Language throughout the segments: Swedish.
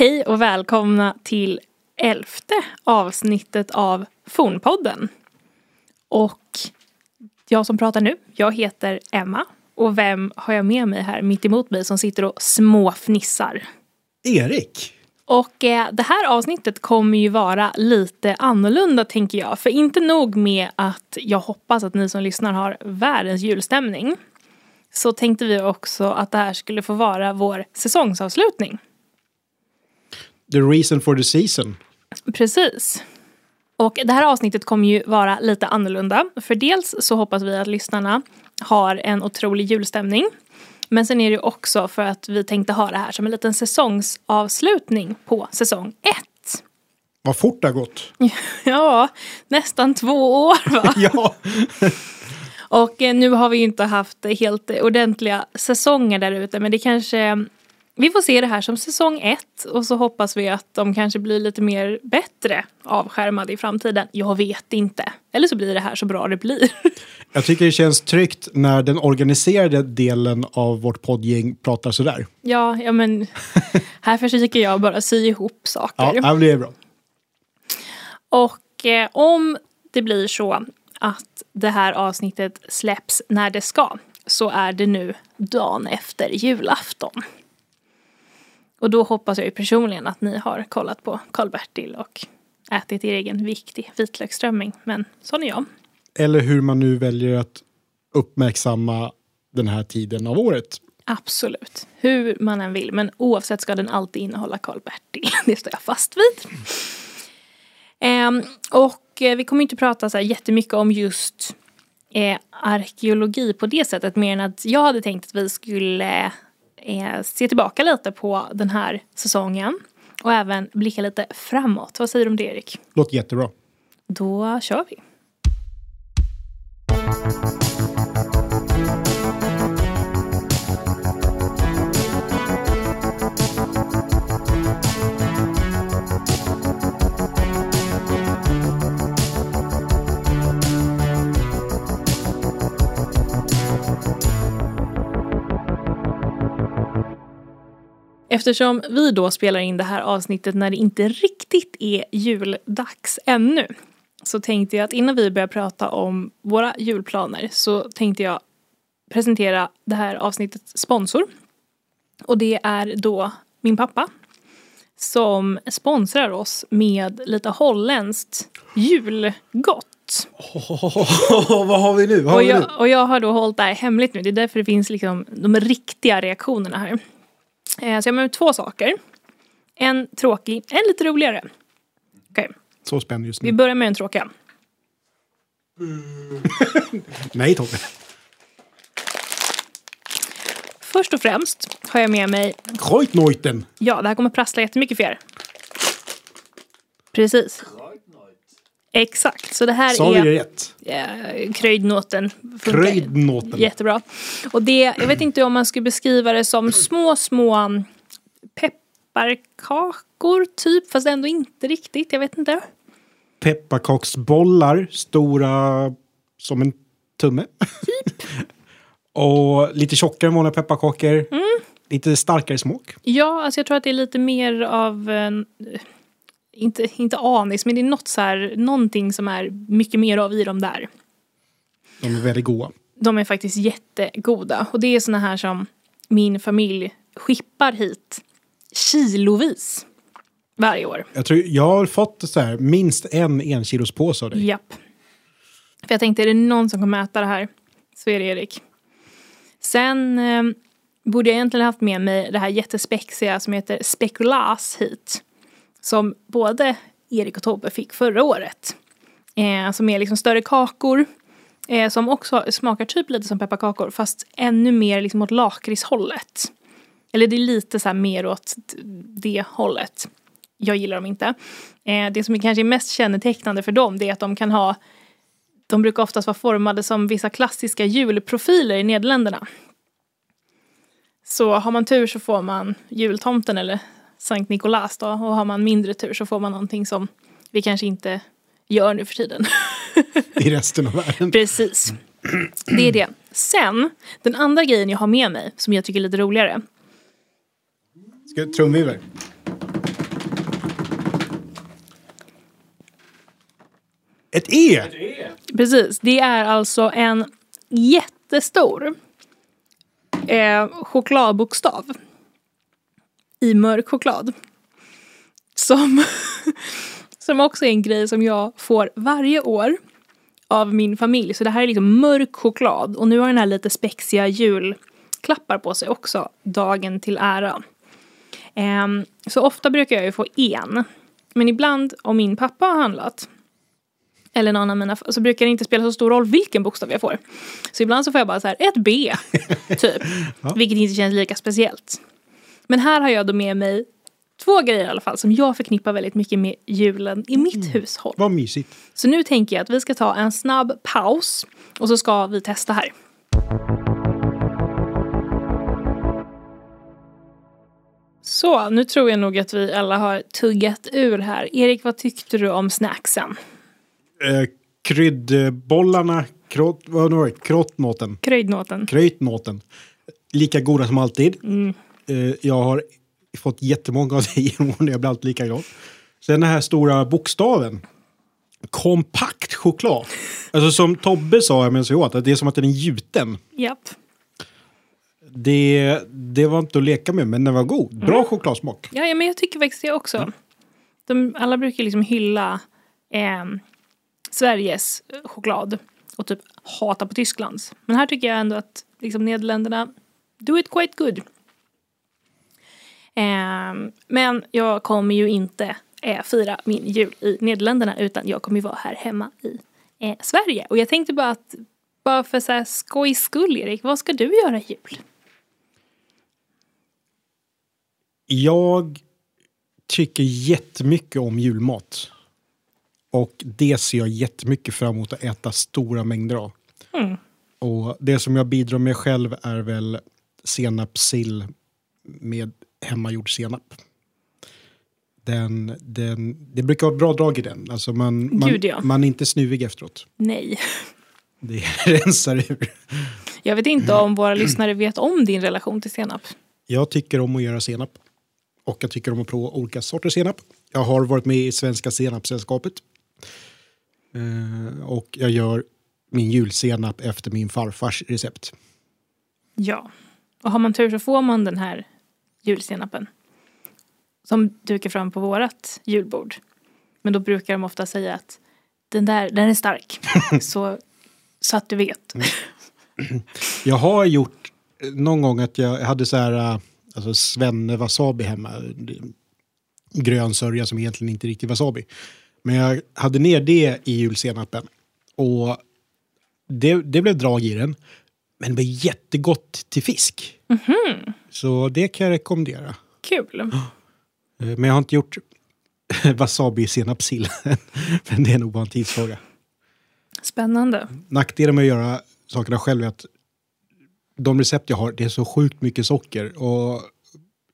Hej och välkomna till elfte avsnittet av Fornpodden. Och jag som pratar nu, jag heter Emma. Och vem har jag med mig här mitt emot mig som sitter och småfnissar? Erik. Och eh, det här avsnittet kommer ju vara lite annorlunda tänker jag. För inte nog med att jag hoppas att ni som lyssnar har världens julstämning. Så tänkte vi också att det här skulle få vara vår säsongsavslutning. The reason for the season. Precis. Och det här avsnittet kommer ju vara lite annorlunda. För dels så hoppas vi att lyssnarna har en otrolig julstämning. Men sen är det också för att vi tänkte ha det här som en liten säsongsavslutning på säsong ett. Vad fort det har gått. Ja, nästan två år va? ja. Och eh, nu har vi ju inte haft helt ordentliga säsonger där ute men det kanske vi får se det här som säsong ett och så hoppas vi att de kanske blir lite mer bättre avskärmade i framtiden. Jag vet inte. Eller så blir det här så bra det blir. Jag tycker det känns tryggt när den organiserade delen av vårt poddgäng pratar sådär. Ja, ja men här försöker jag bara sy ihop saker. Ja, det blir bra. Och eh, om det blir så att det här avsnittet släpps när det ska så är det nu dagen efter julafton. Och då hoppas jag ju personligen att ni har kollat på Karl-Bertil och ätit er egen viktig vitlöksströmming. Men sån är jag. Eller hur man nu väljer att uppmärksamma den här tiden av året. Absolut. Hur man än vill. Men oavsett ska den alltid innehålla Karl-Bertil. Det står jag fast vid. Ehm, och eh, vi kommer inte prata så här jättemycket om just eh, arkeologi på det sättet. Mer än att jag hade tänkt att vi skulle eh, se tillbaka lite på den här säsongen. Och även blicka lite framåt. Vad säger du om det Erik? Låter jättebra. Då kör vi. Eftersom vi då spelar in det här avsnittet när det inte riktigt är juldags ännu så tänkte jag att innan vi börjar prata om våra julplaner så tänkte jag presentera det här avsnittets sponsor. Och det är då min pappa som sponsrar oss med lite holländskt julgott. Oh, vad har vi nu? Har och, vi nu? jag, och jag har då hållit det här hemligt nu. Det är därför det finns liksom de riktiga reaktionerna här. Eh, så jag har med två saker. En tråkig, en lite roligare. Okej, Så spännande just vi nu. börjar med den tråkiga. Nej, Tobbe. Först och främst har jag med mig, Kreutneuten. ja det här kommer prassla jättemycket för er. Precis. Exakt, så det här Sa är rätt? eh, kröjdnåten. Kreutnoten. Jättebra. Och det, jag vet inte om man skulle beskriva det som små, små mm, pepparkakor typ, fast ändå inte riktigt. Jag vet inte. Pepparkaksbollar, stora som en tumme. Typ. och lite tjockare än vanliga pepparkakor. Mm. Lite starkare smak. Ja, alltså jag tror att det är lite mer av en, inte, inte anis, men det är något så här, någonting som är mycket mer av i dem där. De är väldigt goda. De är faktiskt jättegoda. Och det är såna här som min familj skippar hit kilovis varje år. Jag, tror, jag har fått så här, minst en enkilos påse av dig. Japp. För jag tänkte, är det någon som kommer äta det här så är det Erik. Sen eh, borde jag egentligen haft med mig det här jättespexiga som heter spekulas hit. Som både Erik och Tobbe fick förra året. Eh, som är liksom större kakor. Eh, som också smakar typ lite som pepparkakor fast ännu mer liksom åt lakritshållet. Eller det är lite så här mer åt det hållet. Jag gillar dem inte. Eh, det som är kanske är mest kännetecknande för dem det är att de kan ha de brukar oftast vara formade som vissa klassiska julprofiler i Nederländerna. Så har man tur så får man jultomten eller Sankt Nikolaus då och har man mindre tur så får man någonting som vi kanske inte gör nu för tiden. I resten av världen. Precis. Det är det. Sen, den andra grejen jag har med mig som jag tycker är lite roligare. Ska trumvirvel? Ett e. Ett e! Precis, det är alltså en jättestor eh, chokladbokstav i mörk choklad. Som, som också är en grej som jag får varje år av min familj. Så det här är liksom mörk choklad och nu har den här lite spexiga julklappar på sig också, dagen till ära. Ehm, så ofta brukar jag ju få en. Men ibland om min pappa har handlat eller någon av mina, så brukar det inte spela så stor roll vilken bokstav jag får. Så ibland så får jag bara så här ett B, typ. Ja. Vilket inte känns lika speciellt. Men här har jag då med mig två grejer i alla fall som jag förknippar väldigt mycket med julen i mitt hushåll. Vad mysigt. Så nu tänker jag att vi ska ta en snabb paus och så ska vi testa här. Så, nu tror jag nog att vi alla har tuggat ur här. Erik, vad tyckte du om snacksen? Eh, kryddbollarna, krott, vad var det? Krottnåten. Kröjdnåten. Kröjtnåten. Lika goda som alltid. Mm. Eh, jag har fått jättemånga av det genom åren. Jag blir alltid lika glad. Sen den här stora bokstaven. Kompakt choklad. Alltså som Tobbe sa medan vi åt, att det är som att den är gjuten. Japp. Det, det var inte att leka med, men den var god. Bra Mm. chokladsmak. Ja, ja, men jag tycker faktiskt det också. De, alla brukar liksom hylla eh, Sveriges choklad och typ hata på Tysklands. Men här tycker jag ändå att liksom Nederländerna do it quite good. Eh, men jag kommer ju inte eh, fira min jul i Nederländerna utan jag kommer ju vara här hemma i eh, Sverige. Och jag tänkte bara att bara för så här skojs skull Erik, vad ska du göra i jul? Jag tycker jättemycket om julmat. Och det ser jag jättemycket fram emot att äta stora mängder av. Mm. Och det som jag bidrar med själv är väl senapssill med hemmagjord senap. Den, den, det brukar vara bra drag i den. Alltså man, man, Gud, ja. man är inte snuvig efteråt. Nej. Det rensar ur. Jag vet inte om våra lyssnare vet om din relation till senap. Jag tycker om att göra senap. Och jag tycker om att prova olika sorters senap. Jag har varit med i Svenska senapssällskapet. Eh, och jag gör min julsenap efter min farfars recept. Ja. Och har man tur så får man den här julsenapen. Som dukar fram på vårat julbord. Men då brukar de ofta säga att den där, den är stark. så, så att du vet. Jag har gjort någon gång att jag hade så här, eh, alltså svenne wasabi hemma. Grön sörja som egentligen inte är riktigt wasabi. Men jag hade ner det i julsenapen. Och det, det blev drag i den. Men det blev jättegott till fisk. Så det kan jag rekommendera. Kul. Eh, Men jag har inte gjort wasabi senapssill. Men det är nog bara en tidsfråga. Spännande. Nackdelen med att göra sakerna själv är att de recept jag har, det är så sjukt mycket socker. Och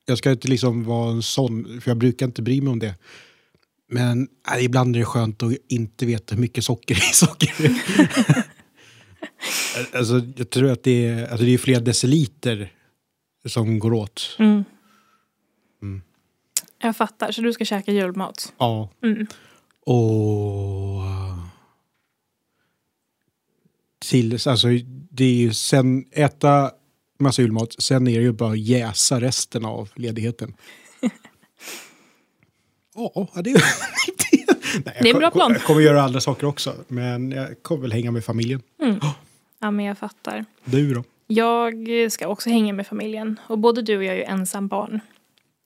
jag ska inte liksom vara en sån, för jag brukar inte bry mig om det. Men äh, ibland är det skönt att inte veta hur mycket socker i socker. alltså, jag tror att det är, alltså, det är flera deciliter som går åt. Mm. Jag fattar. Så du ska käka julmat. Ja. Mm. Och... Till, alltså, det är ju sen äta massa julmat, sen är det ju bara att jäsa resten av ledigheten. Ja, det är Nej, Det är en bra plan. Jag kommer göra andra saker också, men jag kommer väl hänga med familjen. Ja, men jag fattar. Du då? Jag ska också hänga med familjen. Och både du och jag är ju ensam barn.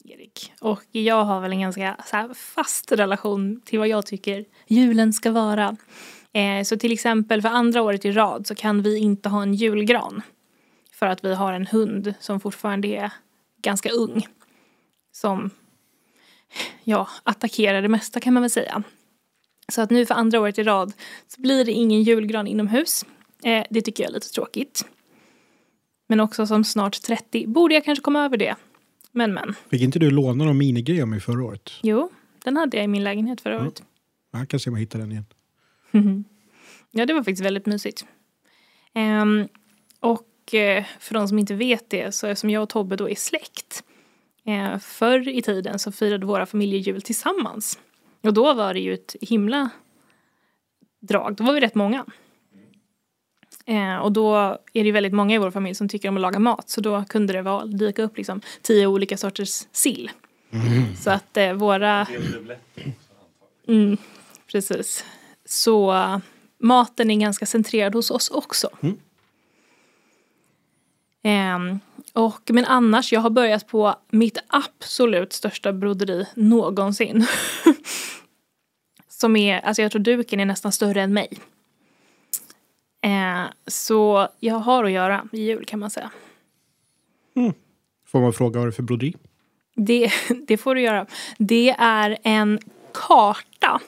Erik. Och jag har väl en ganska så här, fast relation till vad jag tycker julen ska vara. Eh, så till exempel för andra året i rad så kan vi inte ha en julgran. För att vi har en hund som fortfarande är ganska ung. Som ja, attackerar det mesta kan man väl säga. Så att nu för andra året i rad så blir det ingen julgran inomhus. Eh, det tycker jag är lite tråkigt. Men också som snart 30 borde jag kanske komma över det. Men men. Fick inte du låna någon minigrej av mig förra året? Jo, den hade jag i min lägenhet förra året. Jag kan se om jag hittar den igen. Ja, det var faktiskt väldigt mysigt. Ehm, och eh, för de som inte vet det så eftersom jag och Tobbe då är släkt. Eh, förr i tiden så firade våra familjer jul tillsammans. Och då var det ju ett himla drag. Då var vi rätt många. Eh, och då är det väldigt många i vår familj som tycker om att laga mat. Så då kunde det vara, dyka upp liksom tio olika sorters sill. Så att eh, våra... Mm, precis. Så uh, maten är ganska centrerad hos oss också. Ehm, och, men annars, jag har börjat på mitt absolut största broderi någonsin. Som är, alltså jag tror duken är nästan större än mig. Eh, så jag har att göra i jul kan man säga. Får man fråga vad det är för broderi? Det, det får du göra. Det är en karta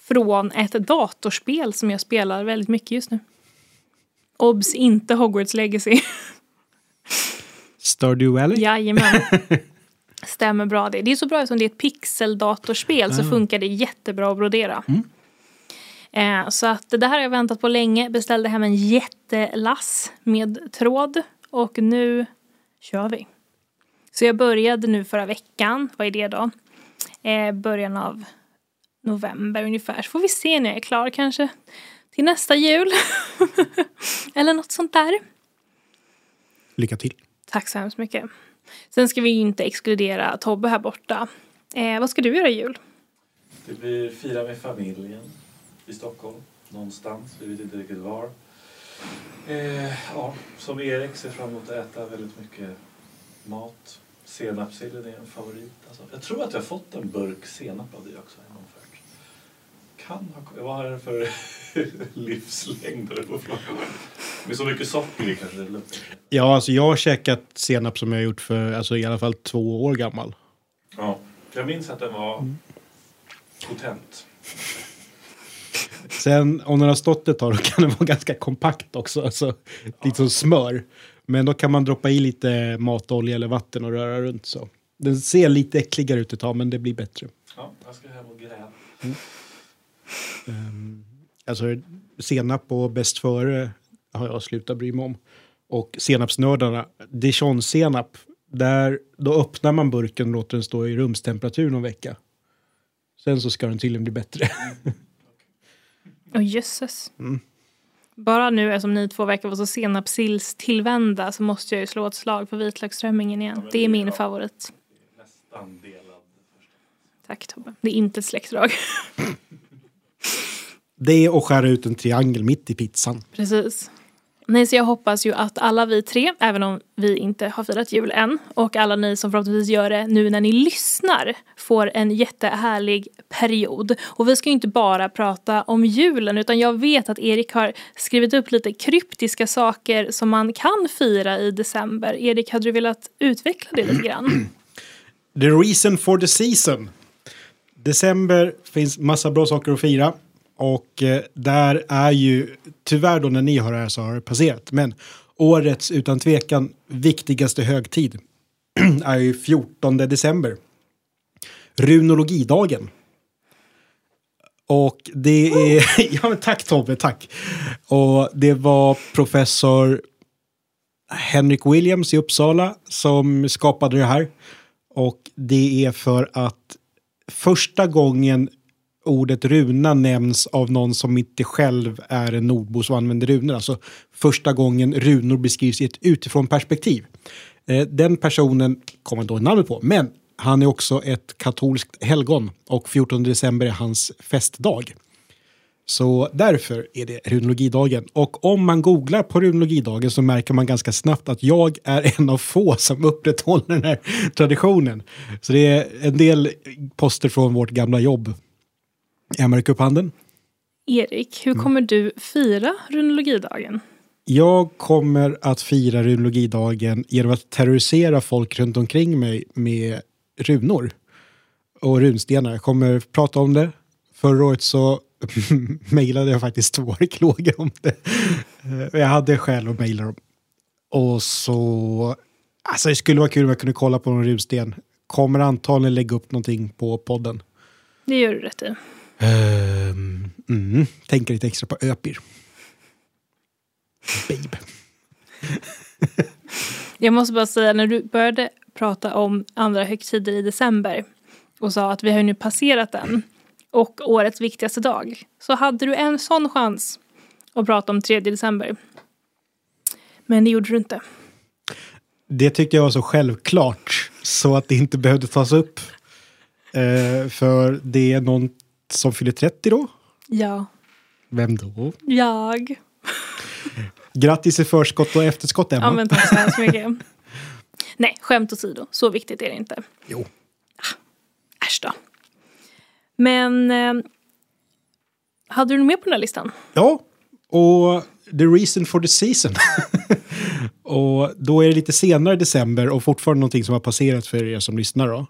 från ett datorspel som jag spelar väldigt mycket just nu. Obs! Inte Hogwarts Legacy. Stardew Valley? Jajamän. Stämmer bra det. Det är så bra eftersom det är ett pixeldatorspel så funkar det jättebra att brodera. Eh, så att det här har jag väntat på länge. Beställde hem en jättelass med tråd och nu kör vi. Så jag började nu förra veckan. Vad är det då? Eh, början av november ungefär. Så får vi se när jag är klar kanske till nästa jul. Eller något sånt där. Lycka till. Tack så hemskt mycket. Sen ska vi ju inte exkludera Tobbe här borta. Eh, vad ska du göra i jul? Det blir fira med familjen i Stockholm. Någonstans, vi vet inte riktigt var. Eh, ja, som Erik ser fram emot att äta väldigt mycket mat. Senapsillen är en favorit. Alltså, jag tror att jag har fått en burk senap av dig också. förut. Kan ha Vad har den för livslängd? Med så mycket socker i kanske det är lugnt. Ja, alltså jag har käkat senap som jag gjort för alltså, i alla fall två år gammal. Ja, jag minns att den var potent. Sen om den har stått ett tag då kan den vara ganska kompakt också. Alltså, lite som smör. Men då kan man droppa i lite matolja eller vatten och röra runt så. Den ser lite äckligare ut ett tag men det blir bättre. Ja, jag ska hem och gräva. Alltså senap och bäst före har jag slutat bry mig om. Och senapsnördarna, dijonsenap, där då öppnar man burken och låter den stå i rumstemperatur någon vecka. Sen så ska den tydligen bli bättre. Åh jösses. Bara nu eftersom ni två verkar vara så senapsills tillvända så måste jag ju slå ett slag för vitlöksströmmingen igen. Det är min favorit. Nästan delad. Tack Tobbe. Det är inte ett släktdrag. Det är att skära ut en triangel mitt i pizzan. Precis. Nej, så jag hoppas ju att alla vi tre, även om vi inte har firat jul än, och alla ni som förhoppningsvis gör det nu när ni lyssnar, får en jättehärlig period. Och vi ska ju inte bara prata om julen, utan jag vet att Erik har skrivit upp lite kryptiska saker som man kan fira i december. Erik, hade du velat utveckla det lite grann? The reason for the season. December finns massa bra saker att fira. Och eh, där är ju, tyvärr då när ni har det här så har det passerat. Men årets utan tvekan viktigaste högtid är ju 14 december. Runologidagen. Och det är, ja men tack Tobbe, tack. Och det var professor Henrik Williams i Uppsala som skapade det här. Och det är för att första gången ordet runa nämns av någon som inte själv är en nordbo som använder runor. Alltså första gången runor beskrivs i ett utifrån perspektiv. Eh, den personen kommer då namnet på, men han är också ett katolskt helgon och 14 december är hans festdag. Så därför är det runologidagen. Och om man googlar på runologidagen så märker man ganska snabbt att jag är en av få som upprätthåller den här traditionen. Så det är en del poster från vårt gamla jobb. Jag märker upp handen. Erik, hur kommer du fira runologidagen? Jag kommer att fira runologidagen genom att terrorisera folk runt omkring mig med runor och runstenar. Jag kommer prata om det. Förra året så mejlade jag faktiskt två arkeologer om det. Eh, Jag hade skäl att mejla dem. Och så... Alltså det skulle vara kul om jag kunde kolla på någon runsten. Kommer antagligen lägga upp någonting på podden. Det gör du rätt i. Um, mm, tänker lite extra på Öpir. Babe. Jag måste bara säga, när du började prata om andra högtider i december och sa att vi har ju nu passerat den och årets viktigaste dag så hade du en sån chans att prata om 3 december. Men det gjorde du inte. Det tyckte jag var så självklart så att det inte behövde tas upp. Eh, för det är någon som fyller 30 då. Ja. Vem då? Jag. Grattis i förskott och efterskott Emma. Ja men tack så hemskt mycket. Nej, skämt åsido. Så viktigt är det inte. Jo. Äsch då. Men eh, hade du något mer på den här listan? Ja, och the reason for the season. och då är det lite senare i december och fortfarande någonting som har passerat för er som lyssnar då.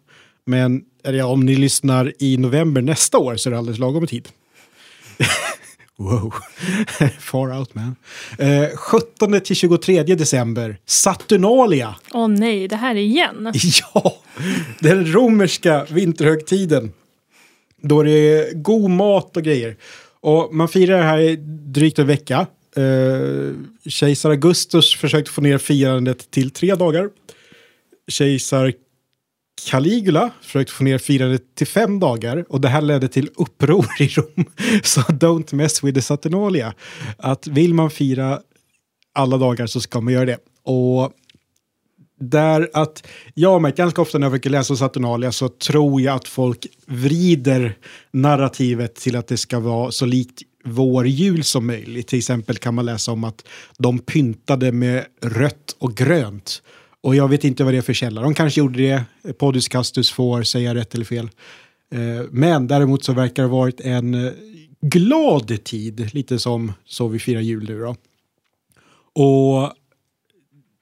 Men eller om ni lyssnar i november nästa år så är det alldeles lagom tid. wow, far out man. Eh, 17 till 23 december, Saturnalia. Åh nej, det här igen. Ja, den romerska vinterhögtiden. Då det är god mat och grejer. Och man firar det här i drygt en vecka. Eh, kejsar Augustus försökte få ner firandet till tre dagar. Kejsar Caligula försökte få ner firandet till fem dagar och det här ledde till uppror i Rom. Så don't mess with the Saturnalia. Att vill man fira alla dagar så ska man göra det. Och där att jag märkt ganska ofta när jag försöker läsa Saturnalia så tror jag att folk vrider narrativet till att det ska vara så likt vår jul som möjligt. Till exempel kan man läsa om att de pyntade med rött och grönt. Och jag vet inte vad det är för källa. De kanske gjorde det. Podius Castus får säga rätt eller fel. Eh, men däremot så verkar det ha varit en eh, glad tid. Lite som så vi firar jul nu då. Och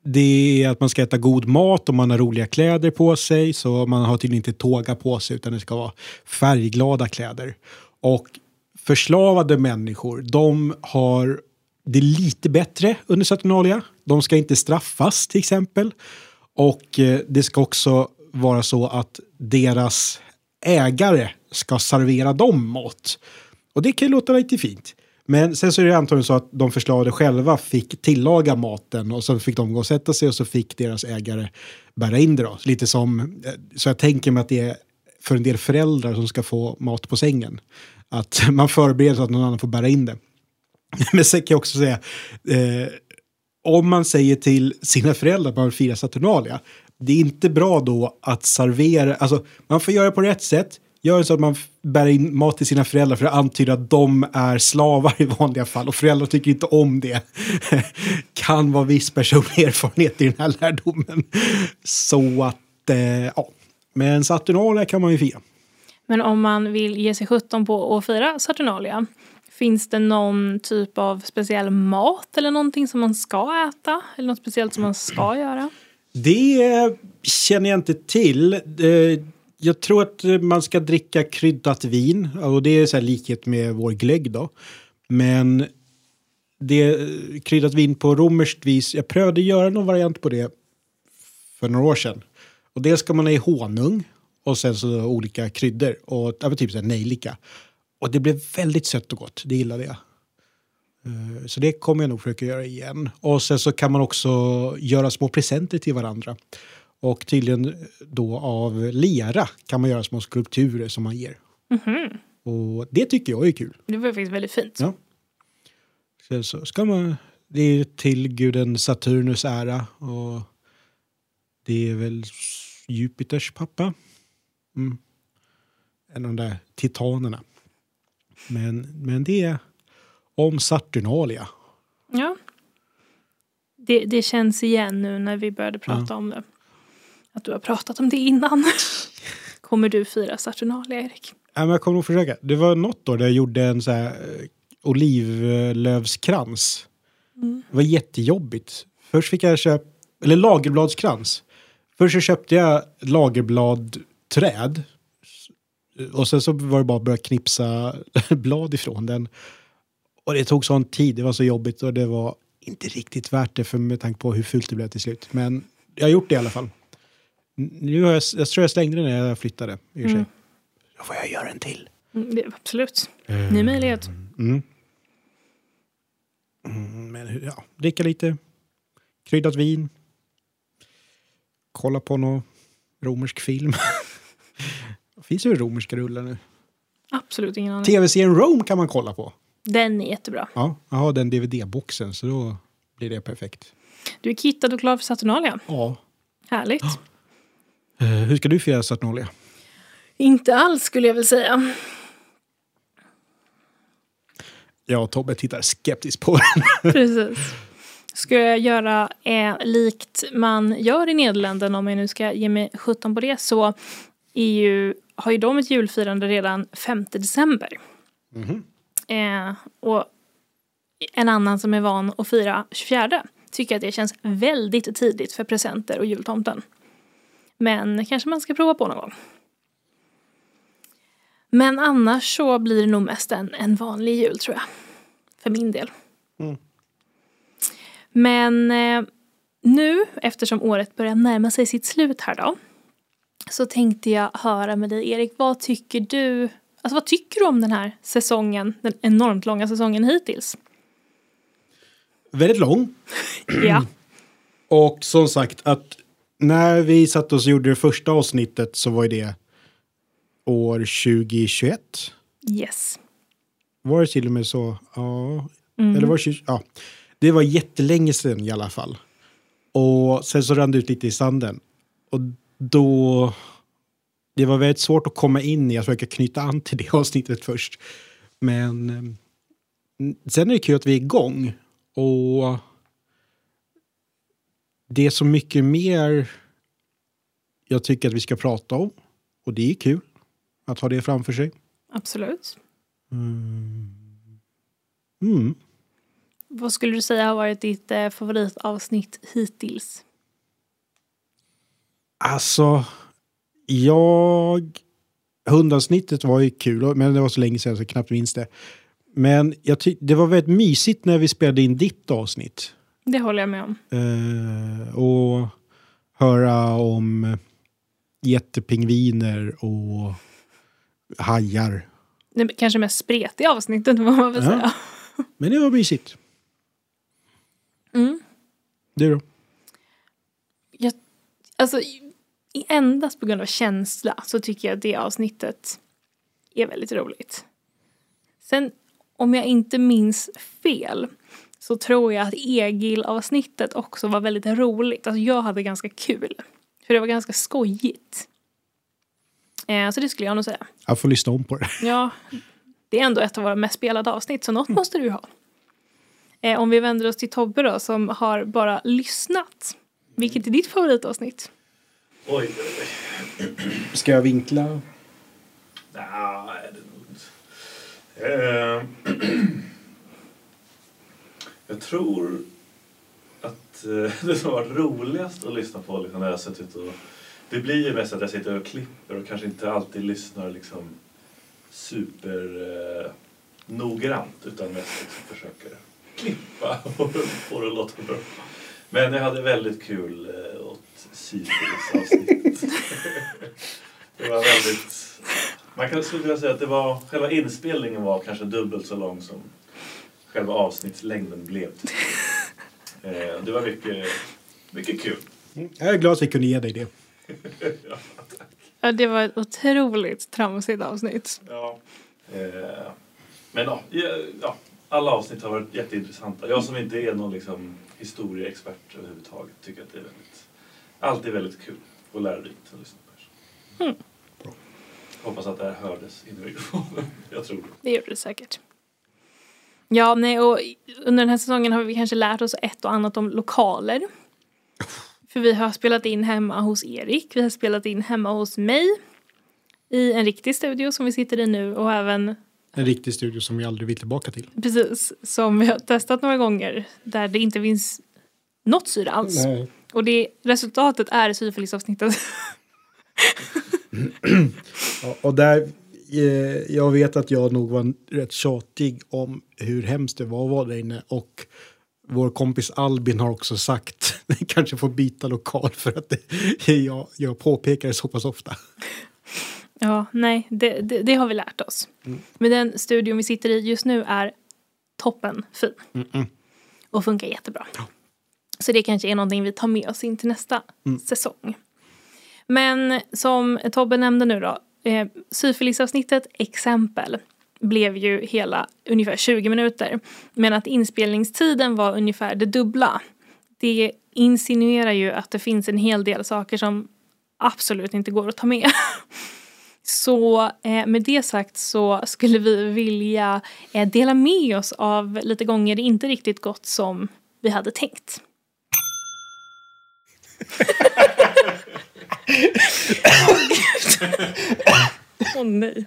det är att man ska äta god mat och man har roliga kläder på sig. Så man har tydligen inte tåga på sig utan det ska vara färgglada kläder. Och förslavade människor, de har det lite bättre under Saturnalia. De ska inte straffas till exempel. Och eh, det ska också vara så att deras ägare ska servera dem mat. Och det kan ju låta lite fint. Men sen så är det antagligen så att de förslavade själva fick tillaga maten och så fick de gå och sätta sig och så fick deras ägare bära in det då. Lite som, eh, så jag tänker mig att det är för en del föräldrar som ska få mat på sängen. Att man förbereder så att någon annan får bära in det. Men sen kan jag också säga, eh, om man säger till sina föräldrar att man vill fira Saturnalia, det är inte bra då att servera, alltså man får göra det på rätt sätt, gör det så att man bär in mat till sina föräldrar för att antyda att de är slavar i vanliga fall och föräldrar tycker inte om det. kan vara viss personlig erfarenhet i den här lärdomen. Så att, eh, ja. Men Saturnalia kan man ju fira. Men om man vill ge sig sjutton på att fira Saturnalia, finns det någon typ av speciell mat eller någonting som man ska äta? Eller något speciellt som man ska göra? Det känner jag inte till. Eh, Jag tror att man ska dricka kryddat vin och det är så här likhet med vår glögg då. Men det kryddat vin på romerskt vis. Jag prövade göra någon variant på det för några år sedan. Och det ska man ha i honung och sen så olika kryddor och typ så här nejlika. Och det blev väldigt sött och gott. Det gillade jag. Eh, Så det kommer jag nog försöka göra igen. Och sen så kan man också göra små presenter till varandra. Och tydligen då av lera kan man göra små skulpturer som man ger. Och det tycker jag är kul. Det var faktiskt väldigt fint. Ja. Sen så ska man, det är till guden Saturnus ära och det är väl Jupiters pappa. Mm. En av de där titanerna. Men, men det är om Saturnalia. Ja. Det, det känns igen nu när vi började prata om det. Att du har pratat om det innan. Kommer du fira Saturnalia, Erik? Ja, men jag kommer nog försöka. Det var något år där jag gjorde en så här eh, olivlövskrans. Det var jättejobbigt. Först fick jag köpa, eller lagerbladskrans. Först så köpte jag lagerbladträd. Och sen så var det bara att börja knipsa blad ifrån den. Och det tog sån tid, det var så jobbigt och det var inte riktigt värt det för med tanke på hur fult det blev till slut. Men jag har gjort det i alla fall. Nu har jag, jag tror jag slängde den när jag flyttade. I och sig. Då får jag göra en till. Mm, absolut. Ny möjlighet. Mm. Mm, men ja, dricka lite kryddat vin. Kolla på någon romersk film. Finns ju romerska rullar nu? Absolut ingen aning. Tv-serien Rome kan man kolla på. Den är jättebra. Ja, jag har den DVD-boxen så då blir det perfekt. Du är kittad och klar för Saturnalia. Ja. Härligt. Eh, hur ska du fira Saturnalia? Inte alls skulle jag väl säga. Jag och Tobbe tittar skeptiskt på den. Precis. Ska jag göra eh, likt man gör i Nederländerna om jag nu ska ge mig 17 på det så ju, har ju de ett julfirande redan 5 december. Eh, och en annan som är van att fira 24 tycker att det känns väldigt tidigt för presenter och jultomten. Men kanske man ska prova på någon gång. Men annars så blir det nog mest en, en vanlig jul tror jag. För min del. Men eh, nu, eftersom året börjar närma sig sitt slut här då. Så tänkte jag höra med dig Erik, vad tycker du? Alltså vad tycker du om den här säsongen? Den enormt långa säsongen hittills. Väldigt lång. Ja, Och som sagt att när vi satt oss och gjorde det första avsnittet så var det år 2021. yes. Var det till och med så? Ja. Eller var det 20, Ja. Det var jättelänge sedan i alla fall. Och sen så rann det ut lite i sanden. Och då... Det var väldigt svårt att komma in i, att försöka knyta an till det avsnittet först. Men eh, sen är det kul att vi är igång. Och det är så mycket mer jag tycker att vi ska prata om. Och det är kul att ha det framför sig. Absolut. Mm. Vad skulle du säga har varit ditt eh, favoritavsnitt hittills? Alltså, jag... Hundavsnittet var ju kul, men det var så länge sedan så jag knappt minns det. Men jag ty- det var väldigt mysigt när vi spelade in ditt avsnitt. Det håller jag med om. Eh, och höra om jättepingviner och hajar. Det kanske mest spretiga avsnittet vad man vill Ja. säga. Men det var mysigt. Mm. Du då? Jag, alltså, endast på grund av känsla så tycker jag att det avsnittet är väldigt roligt. Sen, om jag inte minns fel, så tror jag att Egil-avsnittet också var väldigt roligt. Alltså jag hade ganska kul. För det var ganska skojigt. Eh, så det skulle jag nog säga. Jag får lyssna om på det. Ja, det är ändå ett av våra mest spelade avsnitt, så något måste du ha. Eh, om vi vänder oss till Tobbe då, som har bara lyssnat. Vilket är ditt favoritavsnitt? Oj, oj, Ska jag vinkla? oj. Nej, det är nog inte. Eh, Jag tror att eh, det som varit roligast att lyssna på liksom, när jag suttit och... Det blir ju mest att jag sitter och klipper och kanske inte alltid lyssnar liksom super eh, noggrant utan mest liksom försöker klippa och få det att låta bra. Men jag hade väldigt kul eh, åt Syfilis avsnitt. det var väldigt... Man kan skulle säga att det var, själva inspelningen var kanske dubbelt så lång som själva avsnittslängden blev. Eh, det var mycket, mycket kul. Jag är glad att vi kunde ge dig det. Ja, det var ett otroligt tramsigt avsnitt. Ja. Eh, men ja, ja, ja, alla avsnitt har varit jätteintressanta. Jag som inte är någon liksom, historieexpert överhuvudtaget tycker att det är väldigt, alltid väldigt kul och lärorikt att lyssna på. er. Mm. Hoppas att det här hördes in i mikrofonen. Jag tror det. Det gjorde det säkert. Ja, nej, och under den här säsongen har vi kanske lärt oss ett och annat om lokaler. För vi har spelat in hemma hos Erik, vi har spelat in hemma hos mig. I en riktig studio som vi sitter i nu och även En riktig studio som vi aldrig vill tillbaka till. precis som vi har testat några gånger där det inte finns något syre alls. Nej. Och det resultatet är syfilisavsnittet. Ja, och där, eh, jag vet att jag nog var rätt tjatig om hur hemskt det var att vara där inne. Och vår kompis Albin har också sagt, ni kanske får byta lokal för att det, jag, jag påpekar det så pass ofta. Ja, nej, det, det, det har vi lärt oss. Men den studion vi sitter i just nu är toppen fin. Och funkar jättebra. Så det kanske är någonting vi tar med oss in till nästa säsong. Men som Tobbe nämnde nu då, eh, syfilisavsnittet exempel blev ju hela ungefär 20 minuter. Men att inspelningstiden var ungefär det dubbla. Det insinuerar ju att det finns en hel del saker som absolut inte går att ta med. Så eh, med det sagt så skulle vi vilja eh, dela med oss av lite gånger det inte riktigt gått som vi hade tänkt. Åh oh, nej.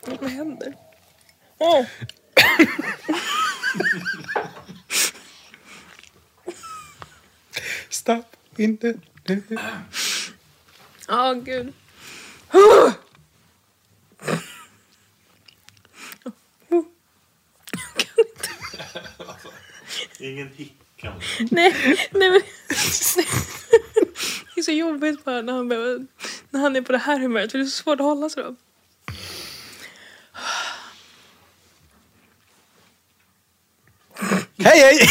Vad händer? Åh! Stop in the... Ja, oh, gud. Ingen hicka. Nej, nej men... Det är så jobbigt bara när han, behöver, när han är på det här humöret för det är så svårt att hålla sig då. Hej hej!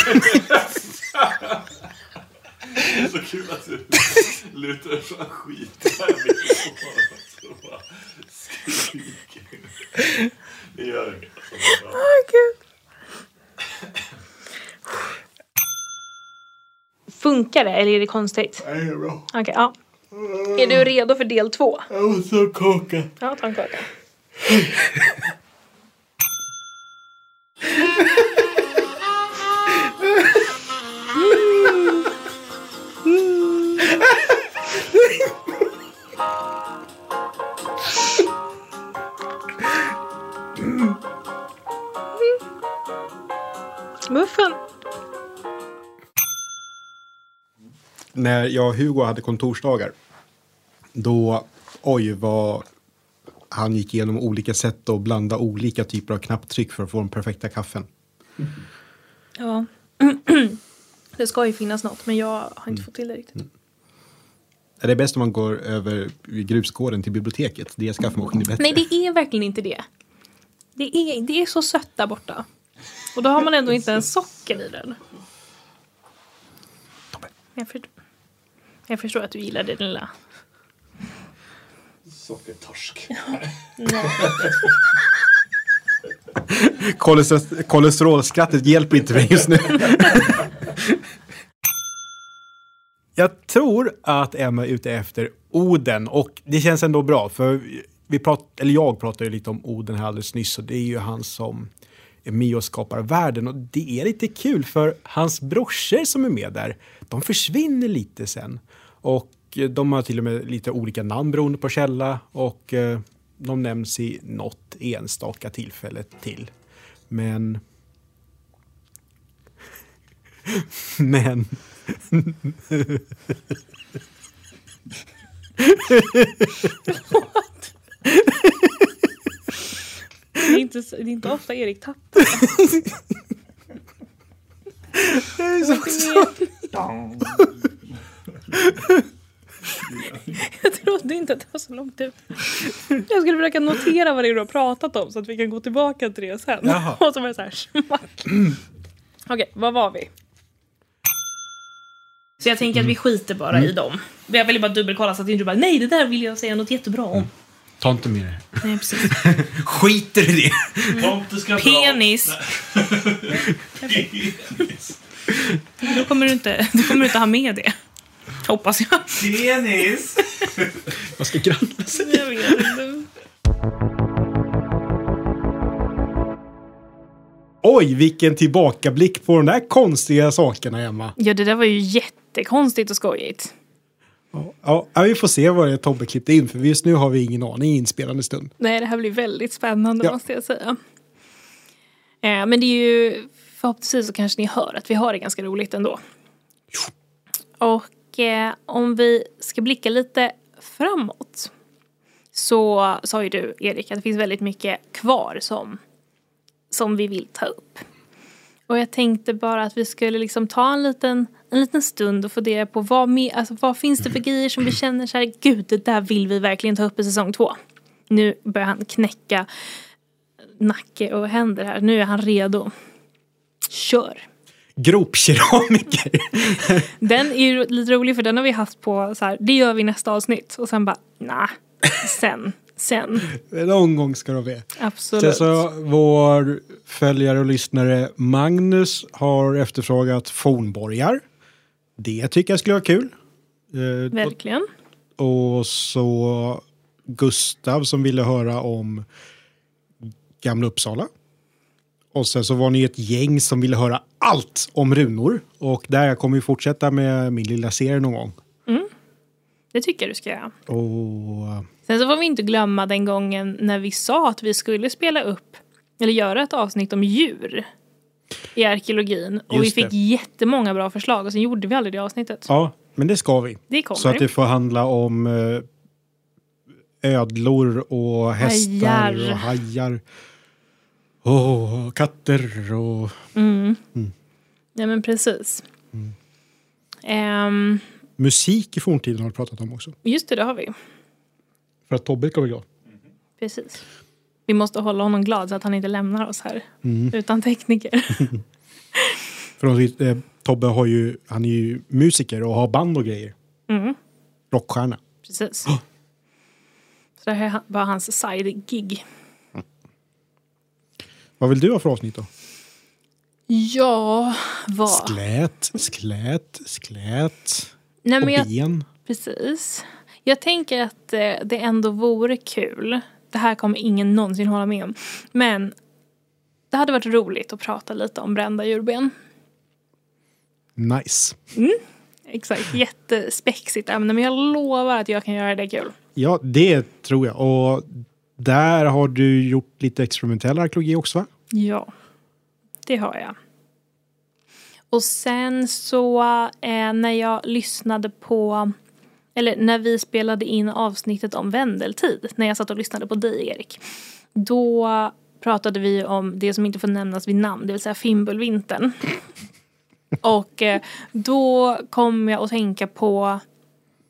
Det är så kul att du lutar dig fram skit och bara skriker. Det gör inget. Åh gud. Funkar det eller är det konstigt? Nej, det är bra. Okej, ja. Är du redo för del två? Jag måste ha kaka. Ja, ta en kaka. Muffen. När jag och Hugo hade kontorsdagar, då, oj vad han gick igenom olika sätt att blanda olika typer av knapptryck för att få den perfekta kaffen. Ja. Det ska ju finnas något, men jag har inte fått till det riktigt. Är det bäst om man går över grusgården till biblioteket? Kaffemaskin är bättre. Nej, det är verkligen inte det. Det är, det är så sött där borta. Och då har man ändå inte en socker i den. Förstår, jag förstår att du gillar det lilla. Sockertorsk. Kolesterol- Kolesterolskrattet hjälper inte mig just nu. Jag tror att Emma är ute efter Oden och det känns ändå bra för vi prat, eller jag pratade ju lite om Oden här alldeles nyss och det är ju han som är med och skapar världen och det är lite kul för hans brorsor som är med där, de försvinner lite sen och eh, de har till och med lite olika namn beroende på källa och eh, de nämns i något enstaka tillfälle till. Men... Men... Det är inte, det är inte ofta Erik tappar. Jag trodde inte att det var så långt ut. Jag skulle försöka notera vad det är du har pratat om så att vi kan gå tillbaka till det sen. Jaha. Och så var det så här smack. Okej, vad var vi? Så jag tänker att vi skiter bara i dem. Jag vill bara dubbelkolla så att inte du bara nej det där vill jag säga något jättebra om. Ta inte med det. Nej precis. Skiter i det! Tomte ska dra. Penis. Penis. Då kommer du inte, då kommer du inte ha med det. Hoppas jag. Penis. Vad ska grannarna säga? Jag vet inte. Oj, vilken tillbakablick på de där konstiga sakerna, Emma. Ja, det där var ju jättekonstigt och skojigt. Ja, ja, vi får se vad det är Tobbe klippte in, för just nu har vi ingen aning i inspelande stund. Nej, det här blir väldigt spännande Ja. måste jag säga. Eh, men det är ju förhoppningsvis så kanske ni hör att vi har det ganska roligt ändå. Och eh, om vi ska blicka lite framåt så sa ju du Erik att det finns väldigt mycket kvar som, som vi vill ta upp. Och jag tänkte bara att vi skulle liksom ta en liten, en liten stund och fundera på vad, mer, alltså vad finns det för grejer som vi känner så här, gud det där vill vi verkligen ta upp i säsong två. Nu börjar han knäcka nacke och händer här, nu är han redo. Kör! Gropkeramiker. Den är ju lite rolig för den har vi haft på så här, det gör vi nästa avsnitt och sen bara, nah, sen. Sen, Någon gång ska de med. absolut. Sen så vår följare och lyssnare Magnus har efterfrågat fornborgar. Det tycker jag skulle vara kul. Eh, Verkligen. och så Gustav som ville höra om Gamla Uppsala. Och sen så var ni ett gäng som ville höra allt om runor. Och där kommer vi fortsätta med min lilla serie någon gång. Det tycker jag du ska göra. Och Sen så får vi inte glömma den gången när vi sa att vi skulle spela upp eller göra ett avsnitt om djur i arkeologin. Och Just vi fick det. jättemånga bra förslag och sen gjorde vi aldrig det avsnittet. ja, men det ska vi. Det kommer. Så att det får handla om eh, ödlor och hästar Hajar. och hajar. Och katter och... Mm. Ja men precis. Mm. Ehm, Musik i forntiden har vi pratat om också. just det, det har vi. För att Tobbe ska bli glad. Precis. Vi måste hålla honom glad så att han inte lämnar oss här Mm. utan tekniker. För de, eh, Tobbe har ju, han är ju musiker och har band och grejer. Mm. Rockstjärna. Precis. Så det här var hans side-gig. Vad vill du ha för avsnitt då? Ja, vad? Sklät, sklät, sklät Nej, och men jag, ben. precis. Jag tänker att eh, det ändå vore kul. Det här kommer ingen någonsin hålla med om. Men det hade varit roligt att prata lite om brända djurben. Nice. Exakt, jättespexigt ämne. Men jag lovar att jag kan göra det kul. Ja, det tror jag. Och där har du gjort lite experimentell arkeologi också va? Ja, det har jag. Och sen så eh, när jag lyssnade på, eller när vi spelade in avsnittet om vändeltid, när jag satt och lyssnade på dig Erik, då pratade vi om det som inte får nämnas vid namn, det vill säga Fimbulvintern. och eh, då kom jag att tänka på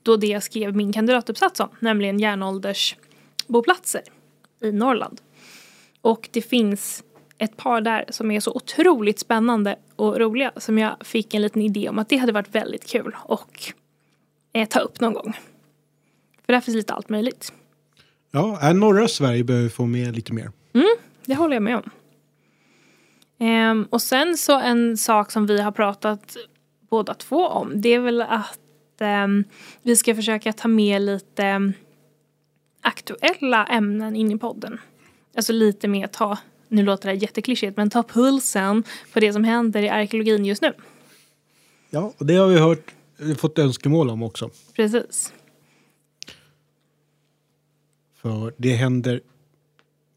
då det jag skrev min kandidatuppsats om, nämligen järnåldersboplatser i Norrland. Och det finns ett par där som är så otroligt spännande och roliga som jag fick en liten idé om att det hade varit väldigt kul och eh, ta upp någon gång. För där finns lite allt möjligt. Ja, norra Sverige behöver få med lite mer. Det håller jag med om. Ehm, och sen så en sak som vi har pratat båda två om det är väl att ehm, vi ska försöka ta med lite aktuella ämnen in i podden. Alltså lite mer ta, nu låter det jätteklyschigt, men ta pulsen på det som händer i arkeologin just nu. Ja, och det har vi hört, fått önskemål om också. Precis. För det händer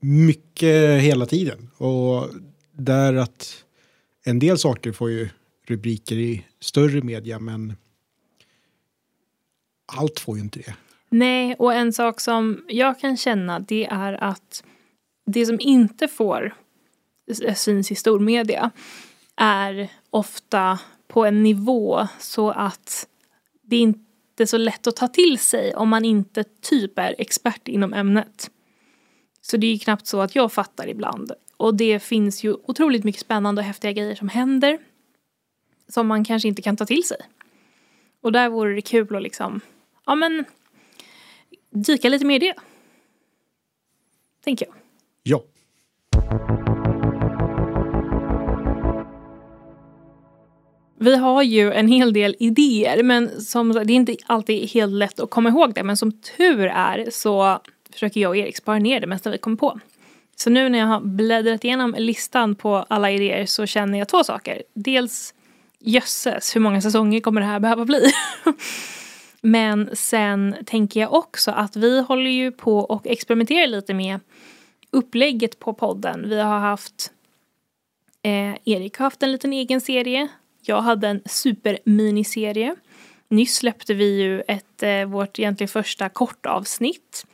mycket hela tiden. Och där att en del saker får ju rubriker i större media men allt får ju inte det. Nej, och en sak som jag kan känna det är att det som inte får syns i stormedia är ofta på en nivå så att det inte är så lätt att ta till sig om man inte typ är expert inom ämnet. Så det är ju knappt så att jag fattar ibland. Och det finns ju otroligt mycket spännande och häftiga grejer som händer som man kanske inte kan ta till sig. Och där vore det kul att liksom, ja men dyka lite mer i det. Tänker jag. Vi har ju en hel del idéer men som, det är inte alltid helt lätt att komma ihåg det men som tur är så försöker jag och Erik spara ner det mesta vi kommer på. Så nu när jag har bläddrat igenom listan på alla idéer så känner jag två saker. Dels jösses, hur många säsonger kommer det här behöva bli? Men sen tänker jag också att vi håller ju på och experimenterar lite med upplägget på podden. Vi har haft eh, Erik har haft en liten egen serie. Jag hade en superminiserie. Nyss släppte vi ju ett, eh, vårt egentligen första kortavsnitt.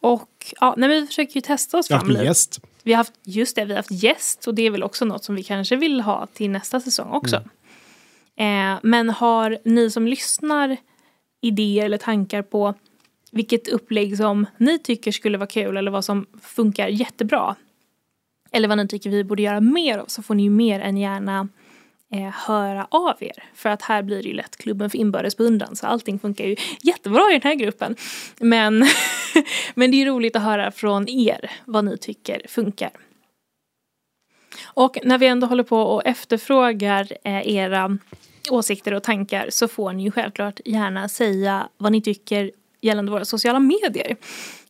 Och ja, nej, vi försöker ju testa oss har fram haft en lite. gäst. Vi har haft, just det, vi har haft gäst och det är väl också något som vi kanske vill ha till nästa säsong också. Eh, men har ni som lyssnar idéer eller tankar på vilket upplägg som ni tycker skulle vara kul eller vad som funkar jättebra eller vad ni tycker vi borde göra mer av så får ni ju mer än gärna eh, höra av er. För att här blir det ju lätt klubben för inbördes beundran så allting funkar ju jättebra i den här gruppen. Men, men det är ju roligt att höra från er vad ni tycker funkar. Och när vi ändå håller på och efterfrågar eh, era åsikter och tankar så får ni ju självklart gärna säga vad ni tycker gällande våra sociala medier.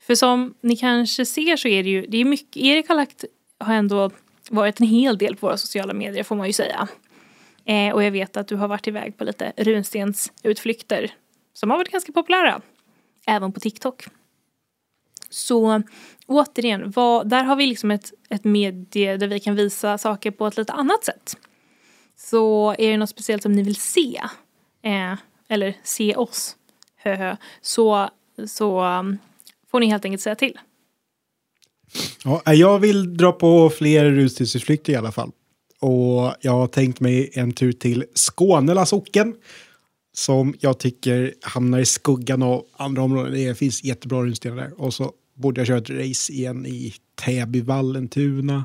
För som ni kanske ser så är det ju, det är mycket, Erik har lagt, har ändå varit en hel del på våra sociala medier får man ju säga. Eh, och jag vet att du har varit iväg på lite runstensutflykter som har varit ganska populära. Även på TikTok. Så återigen, vad, där har vi liksom ett, ett medie där vi kan visa saker på ett lite annat sätt. Så är det något speciellt som ni vill se, eh, eller se oss, höhö, så, så um, får ni helt enkelt säga till. Ja, jag vill dra på fler rusningsutflykter i alla fall. Och jag har tänkt mig en tur till Skånela socken. Som jag tycker hamnar i skuggan av andra områden. Det finns jättebra runstenar där. Och så borde jag köra ett race igen i Täby, Vallentuna.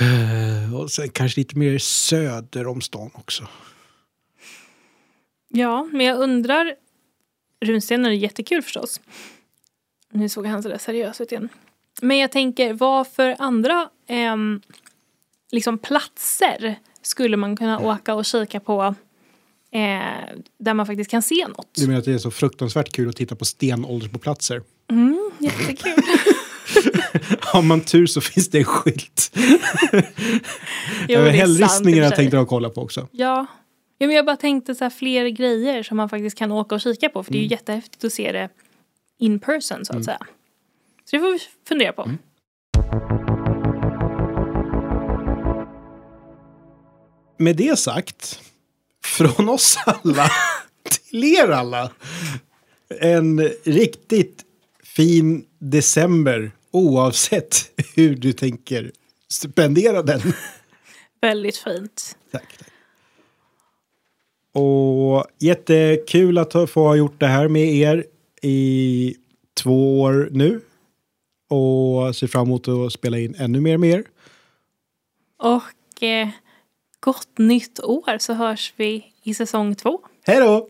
Eh, Och sen kanske lite mer söder om stan också. Ja, men jag undrar, runstenar är jättekul förstås. Nu såg han sådär seriös ut igen. Men jag tänker, vad för andra ehm, liksom platser skulle man kunna åka och kika på eh, där man faktiskt kan se något? Du menar att det är så fruktansvärt kul att titta på stenåldersboplatser? Mm, jättekul. Har man tur så finns det en skylt. Jo, Över sig. tänkte jag kolla på också. Ja. Ja, men jag bara tänkte så här fler grejer som man faktiskt kan åka och kika på. För det är ju Mm. jättehäftigt att se det in person så att säga. Så det får vi fundera på. Mm. Med det sagt, från oss alla till er alla. En riktigt fin december oavsett hur du tänker spendera den. Väldigt fint. Tack. tack. Och jättekul att få ha gjort det här med er i två år nu. Och ser fram emot att spela in ännu mer med er. Och eh, gott nytt år så hörs vi i säsong två. Hej då!